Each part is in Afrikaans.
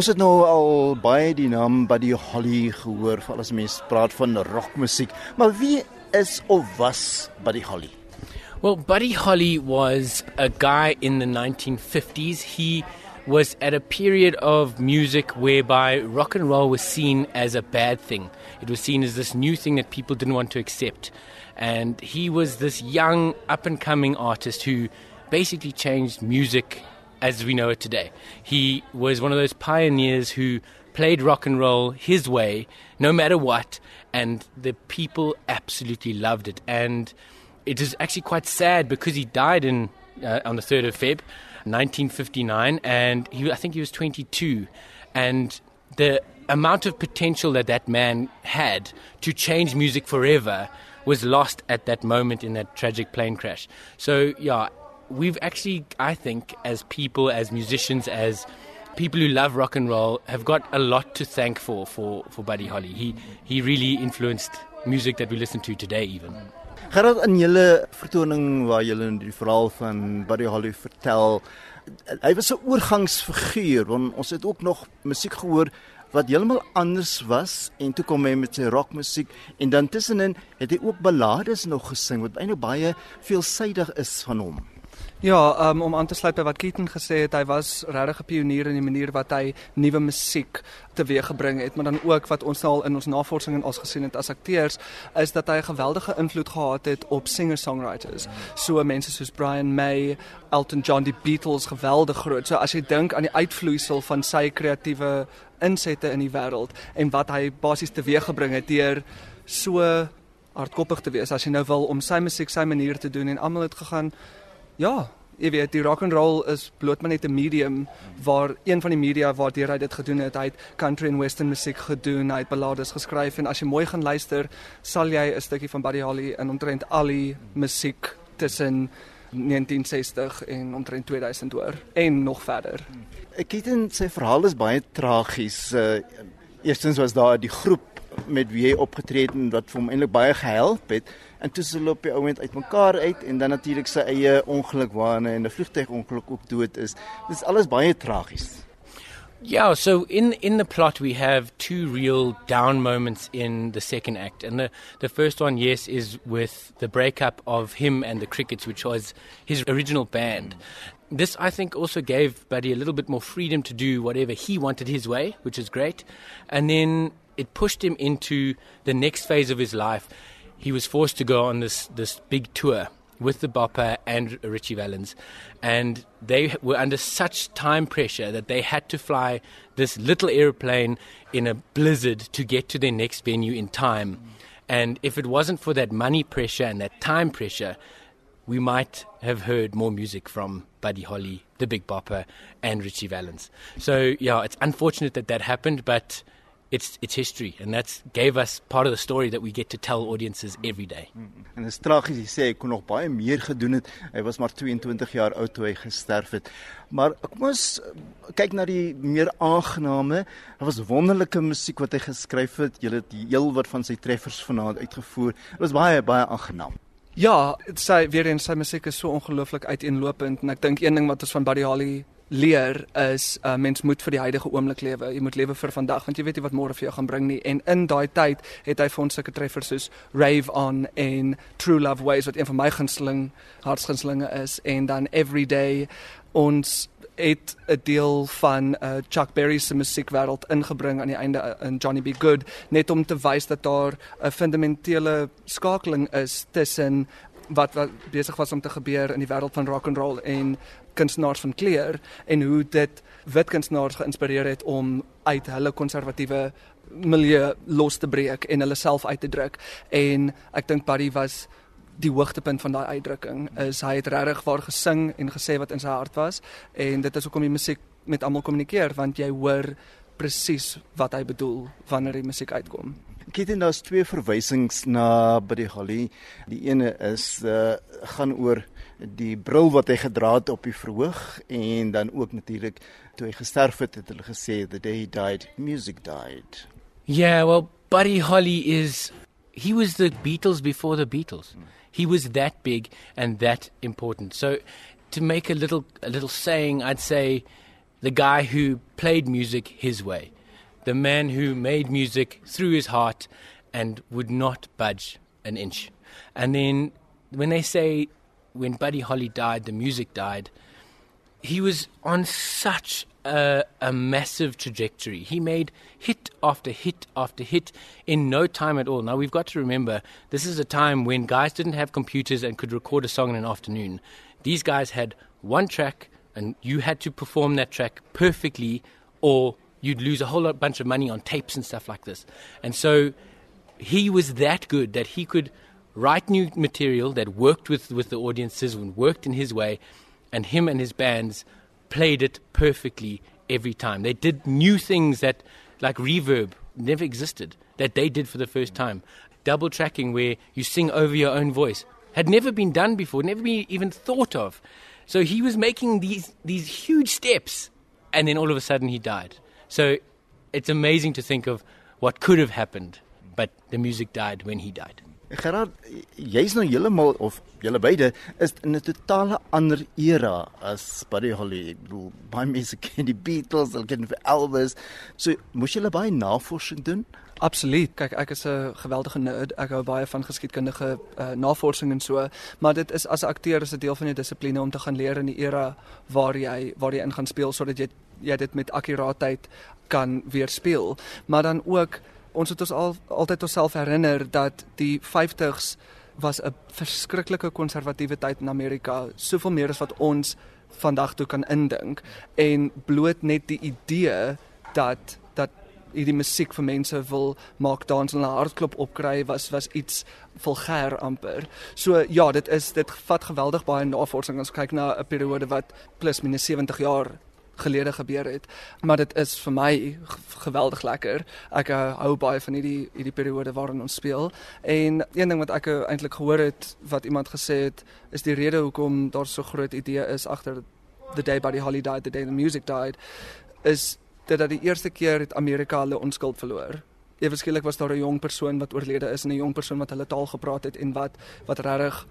Ons het nou al baie die naam Buddy Holly gehoor, mense praat van rockmusiek. Maar wie is of was Buddy Holly? Well, Buddy Holly was a guy in the 1950s. He was at a period of music whereby rock and roll was seen as a bad thing. It was seen as this new thing that people didn't want to accept. And he was this young, up and coming artist who basically changed music as we know it today. He was one of those pioneers who played rock and roll his way, no matter what, and the people absolutely loved it. And it is actually quite sad because he died in uh, on the 3rd of Feb, 1959, and he, I think he was 22. And the amount of potential that that man had to change music forever was lost at that moment in that tragic plane crash. So, yeah, we've actually, I think, as people, as musicians, as people who love rock and roll, have got a lot to thank for for, for Buddy Holly. He, he really influenced music that we listen to today, even. Gerard in julle vertoning waar julle die verhaal van Buddy Holly vertel, hy was 'n oorgangsfiguur want ons het ook nog musiek gehoor wat heeltemal anders was en toe kom hy met sy rockmusiek en dan tussenin het hy ook ballades nog gesing wat eintlik baie veelsidig is van hom. Ja, um, om aan te sluit by wat Keaton gesê het, hy was regtig 'n pionier in die manier wat hy nuwe musiek teweeggebring het, maar dan ook wat ons al in ons navorsing en ons gesien het as akteurs, is dat hy 'n geweldige invloed gehad het op singer-songwriters. So mense soos Brian May, Elton John, die Beatles, geweldig groot. So as jy dink aan die uitvloeisel van sy kreatiewe insette in die wêreld en wat hy basies teweeggebring het deur so hardkoppig te wees as jy nou wil om sy musiek sy manier te doen en almal het gegaan Ja, jy weet die rock and roll is bloot maar net 'n medium waar een van die media waardeur hy dit gedoen het, hy het country en western musiek gedoen, hy het ballades geskryf en as jy mooi gaan luister, sal jy 'n stukkie van Buddy Holly in omtrent al die musiek tussen 1960 en omtrent 2000 hoor en nog verder. Ek het in sy verhaal is baie tragies. Uh, eerstens was daar die groep met wie hy opgetree het en wat vir hom eintlik baie gehelp het en toe se loop die ouend uitmekaar uit en dan natuurlik sy eie ongeluk waarna en 'n vliegtuigongeluk ook dood is. Dit is alles baie tragies. Yeah, so in in the plot we have two real down moments in the second act, and the the first one, yes, is with the breakup of him and the Crickets, which was his original band. This, I think, also gave Buddy a little bit more freedom to do whatever he wanted his way, which is great, and then it pushed him into the next phase of his life he was forced to go on this, this big tour with the Bopper and Richie Valens. And they were under such time pressure that they had to fly this little airplane in a blizzard to get to their next venue in time. And if it wasn't for that money pressure and that time pressure, we might have heard more music from Buddy Holly, the Big Bopper, and Richie Valens. So, yeah, it's unfortunate that that happened, but it's it's history and that's gave us part of the story that we get to tell audiences every day. En dit is tragies jy sê hy kon nog baie meer gedoen het. Hy was maar 22 jaar oud toe hy gesterf het. Maar kom ons eh, kyk na die meer aangename. Daar was wonderlike musiek wat hy geskryf het. Jy het die heel wat van sy treffers vanaand uitgevoer. Dit was baie baie aangenaam. Ja, sy weer eens sy musiek is so ongelooflik uiteenlopend en ek dink een ding wat ons van Buddy Holly leer is uh, mens moet vir die huidige oomblik lewe. Jy moet lewe vir vandag want jy weet nie wat môre vir jou gaan bring nie. En in daai tyd het hy vir ons sulke treffers soos Rave On en True Love Ways wat een van my gunsteling hartsgunstelinge is en dan Everyday ons het 'n deel van uh, Chuck Berry se musiekwêreld ingebring aan die einde uh, in Johnny B Good net om te wys dat daar 'n fundamentele skakeling is tussen wat wat besig was om te gebeur in die wêreld van rock and roll en kunstenaars van kleur en hoe dit wit kunstenaars geïnspireer het om uit hulle konservatiewe milieu los te breek en hulle self uit te druk en ek dink Buddy was die hoogtepunt van daai uitdrukking is hy het regtig waar gesing en gesê wat in sy hart was en dit is hoekom die musiek met almal kommunikeer want jy hoor presies wat hy bedoel wanneer die musiek uitkom. Kitten daar's twee verwysings na Buddy Holly. Die ene is uh gaan oor die bril wat hy gedra het op die verhoog en dan ook natuurlik toe hy gesterf het het hulle gesê the day he died music died. Yeah, well Buddy Holly is he was the Beatles before the Beatles. Hmm. He was that big and that important. So to make a little a little saying I'd say the guy who played music his way, the man who made music through his heart and would not budge an inch. And then when they say when Buddy Holly died, the music died, he was on such a, a, massive trajectory. He made hit after hit after hit in no time at all. Now, we've got to remember this is a time when guys didn't have computers and could record a song in an afternoon. These guys had one track, and you had to perform that track perfectly, or you'd lose a whole lot, bunch of money on tapes and stuff like this. And so he was that good that he could write new material that worked with, with the audiences and worked in his way, and him and his bands played it perfectly every time. They did new things that, like reverb, never existed, that they did for the first time. Double tracking, where you sing over your own voice, had never been done before, never been even thought of. So he was making these, these huge steps, and then all of a sudden he died. So it's amazing to think of what could have happened, but the music died when he died. Gerard, jy's nou heeltemal of julle beide is in 'n totale ander era as Buddy Holly. Ek bedoel, baie mense ken die Beatles, hulle ken Elvis. So, moes julle baie navorsing doen? Absoluut. Kyk, ek is 'n geweldige nerd. Ek hou baie van geskiedkundige uh, navorsing en so, maar dit is as 'n akteur is 'n deel van jou dissipline om te gaan leer in die era waar jy waar jy in gaan speel sodat jy jy dit met akkuraatheid kan weerspieël. Maar dan ook ons het ons al altyd onsself herinner dat die 50s was 'n verskriklike konservatiewe tyd in Amerika, soveel meer as wat ons vandag toe kan indink en bloot net die idee dat dat hierdie musiek vir mense wil maak dans en 'n hartklop opkry was was iets vulgêr amper. So ja, dit is dit vat geweldig baie navorsing as kyk na 'n periode wat plus minus 70 jaar gelede gebeur het. Maar dit is vir my geweldig lekker. Ek uh, hou baie van hierdie hierdie periode waarin ons speel. En een ding wat ek uh, eintlik gehoor het wat iemand gesê het, is die rede hoekom daar so groot idee is agter the day Buddy Holly died, the day the music died, is dit dat die eerste keer het Amerika hulle onskuld verloor. Ewe skielik was daar 'n jong persoon wat oorlede is en 'n jong persoon wat hulle taal gepraat het en wat wat regtig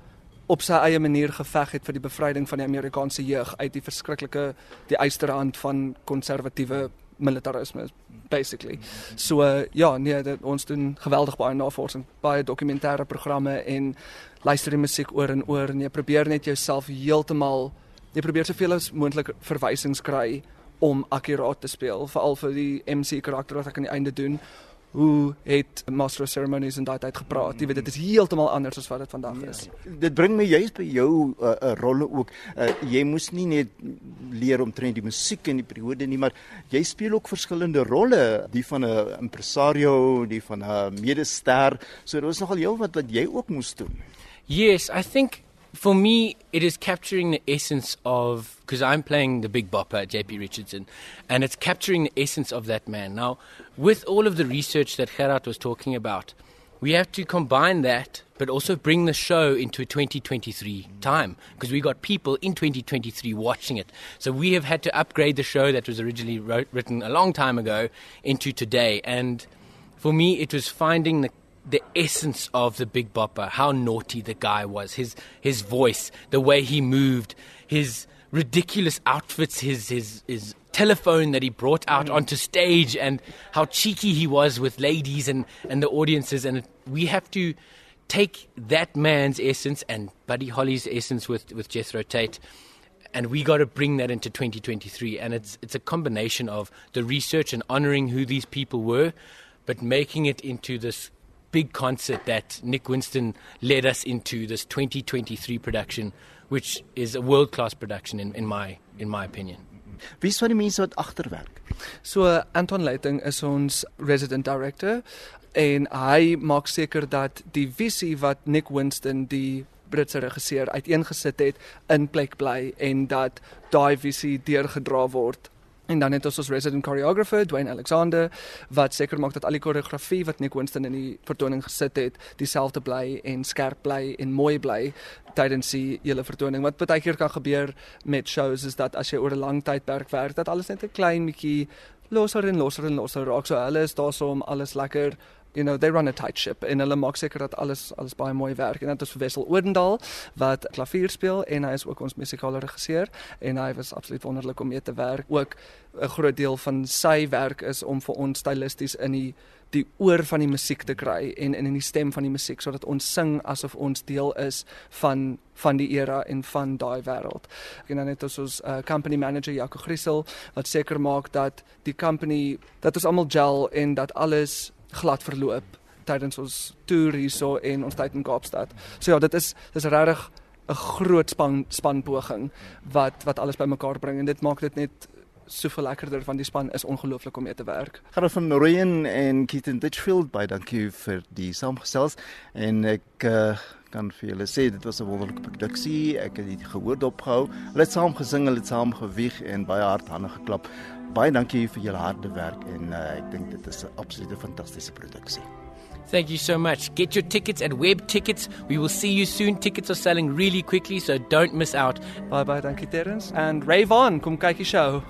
op sy eie manier geveg het vir die bevryding van die Amerikaanse jeug uit die verskriklike die eysterhand van konservatiewe militarisme basically. So uh, ja, nee, dit, ons doen geweldig baie navorsing, baie dokumentêre programme en luister die musiek oor en oor en jy probeer net jouself heeltemal jy probeer soveel as moontlik verwysings kry om akkuraat te speel, veral vir die MC karakter wat ek aan die einde doen hoe het master of ceremonies in daai tyd gepraat. Jy weet dit is heeltemal anders as wat dit vandag is. Ja, dit bring my juist by jou 'n uh, uh, rolle ook. Uh, jy moes nie net leer om trend die musiek in die periode nie, maar jy speel ook verskillende rolle, die van 'n impresario, die van 'n medester. So dit was nogal heel wat wat jy ook moes doen. Yes, I think for me, it is capturing the essence of because I'm playing the big bopper, JP Richardson, and it's capturing the essence of that man. Now, with all of the research that Gerard was talking about, we have to combine that, but also bring the show into 2023 time because we got people in 2023 watching it. So we have had to upgrade the show that was originally wrote, written a long time ago into today. And for me, it was finding the the essence of the Big Bopper, how naughty the guy was, his his voice, the way he moved, his ridiculous outfits, his his his telephone that he brought out mm. onto stage, and how cheeky he was with ladies and and the audiences, and we have to take that man's essence and Buddy Holly's essence with with Jethro Tate. And we got to bring that into 2023, and it's it's a combination of the research and honoring who these people were, but making it into this big concert that Nick Winston led us into this 2023 production, which is a world class production in, in, my, in my opinion. Wie is van die mense wat agterwerk? So Anton Leiting is ons resident director en hy maak seker dat die visie wat Nick Winston die Britse regisseur uiteengesit het in plek bly en dat daai visie deurgedra word En dan het ons ons resident choreographer Dwayne Alexander wat seker maak dat al die koreografie wat Nick Winston in die vertoning gesit het, dieselfde bly en skerp bly en mooi bly tydens die hele vertoning. Wat baie keer kan gebeur met shows is dat as jy oor 'n lang tydperk werk, dat alles net 'n klein bietjie losser en losser en losser raak. So hulle is daarso om alles lekker you know they run a tight ship en hulle maak seker dat alles alles baie mooi werk. En dit is vir Wessel Odendaal wat klavier speel en hy is ook ons musikale regisseur. En hy was absoluut wonderlik om mee te werk. Ook 'n groot deel van sy werk is om vir ons stylisties in die die oor van die musiek te kry en in in die stem van die musiek sodat ons sing asof ons deel is van van die era en van daai wêreld. En dan het ons ons uh, company manager Jaco Griesel wat seker maak dat die company dat ons almal gel en dat alles glad verloop tydens ons toer hierso en ons tyd in Kaapstad. So ja, dit is dis regtig 'n groot span spanpoging wat wat alles bymekaar bring en dit maak dit net soveel lekkerder van die span is ongelooflik om mee te werk. Gaan van Ryan en Keaton Ditchfield by dankie vir die saamgestels en ek uh, kan vir julle sê dit was 'n wonderlike produksie. Ek het dit gehoor dopgehou. Hulle het saam gesing, hulle het saam gewieg en baie hard hande geklap. Baie dankie vir julle harde werk en uh, ek dink dit is 'n absolute fantastiese produksie. Thank you so much. Get your tickets at Web Tickets. We will see you soon. Tickets are selling really quickly, so don't miss out. Bye bye, dankie Terrence. And rave on, kom kyk die show.